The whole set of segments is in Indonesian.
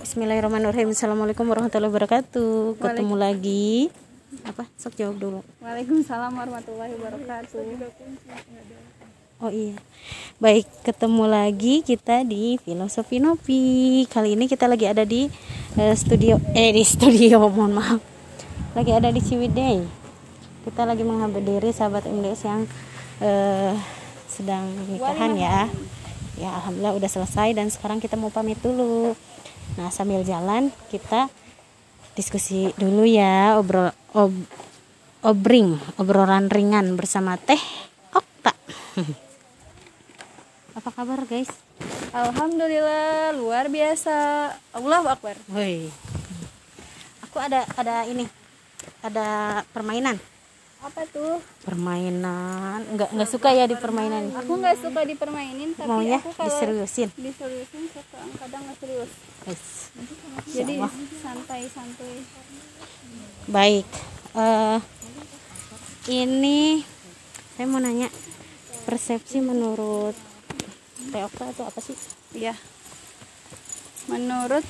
Bismillahirrahmanirrahim. Assalamualaikum warahmatullahi wabarakatuh. Ketemu lagi. Apa? Sok jawab dulu. Waalaikumsalam warahmatullahi wabarakatuh. Oh iya. Baik, ketemu lagi kita di Filosofi Nopi. Kali ini kita lagi ada di eh, studio eh di studio, mohon maaf. Lagi ada di Ciwidey. Kita lagi menghadiri sahabat MDS yang eh, sedang nikahan ya. Ya, alhamdulillah udah selesai dan sekarang kita mau pamit dulu. Nah, sambil jalan kita diskusi dulu ya, obrol ob, obring, obrolan ringan bersama Teh Okta. Apa kabar, guys? Alhamdulillah luar biasa. Allahu Akbar. Woi. Aku ada ada ini. Ada permainan. Apa tuh? Permainan. Enggak enggak suka ya di permainan. Aku nggak suka dipermainin tapi Maunya aku kalau diseriusin. diseriusin suka kadang nggak serius. Guys. Jadi Allah. santai-santai. Baik. eh ini saya mau nanya persepsi menurut Okta itu apa sih? Ya. Menurut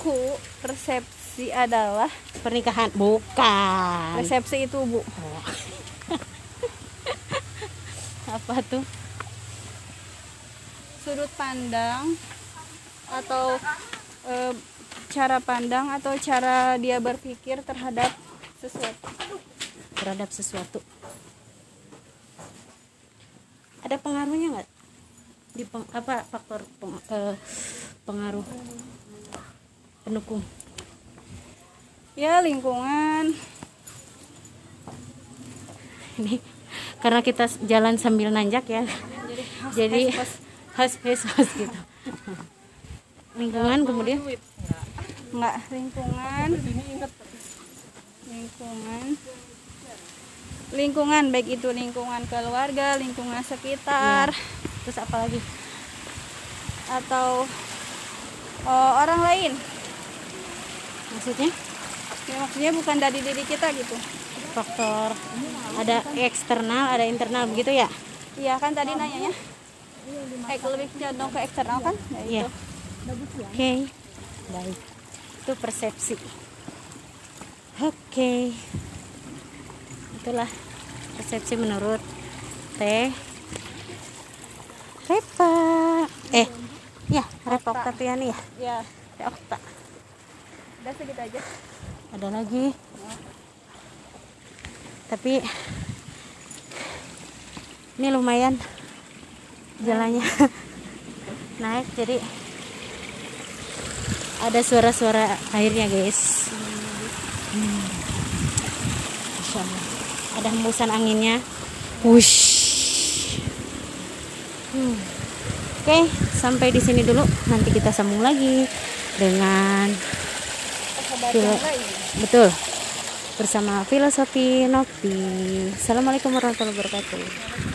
ku persepsi adalah Pernikahan bukan. resepsi itu bu Apa tuh? sudut pandang atau eh, cara pandang atau cara dia berpikir terhadap sesuatu. terhadap sesuatu ada pengaruhnya nggak di peng- apa faktor peng- eh, pengaruh pendukung Ya lingkungan, ini karena kita jalan sambil nanjak ya. Jadi has has has gitu. Lingkungan kemudian? Nggak lingkungan, lingkungan, lingkungan baik itu lingkungan keluarga, lingkungan sekitar, terus apa lagi? Atau oh, orang lain. maksudnya Ya, maksudnya bukan dari diri kita gitu. faktor ada eksternal ada internal begitu ya Iya kan tadi nanyanya. Eh lebih condong ke eksternal kan? Ya, Iya. itu. Oke, baik. Itu persepsi. Oke, itulah persepsi menurut Teh Repa. Eh, ya Repa Oktaviani ya. Ya, Okta. udah segitu aja. Ada lagi. Tapi ini lumayan jalannya naik jadi ada suara-suara airnya guys Hmm. Ada hembusan anginnya wush Hmm. oke sampai di sini dulu nanti kita sambung lagi dengan Filo- betul. Bersama filosofi Nopi. Assalamualaikum warahmatullahi wabarakatuh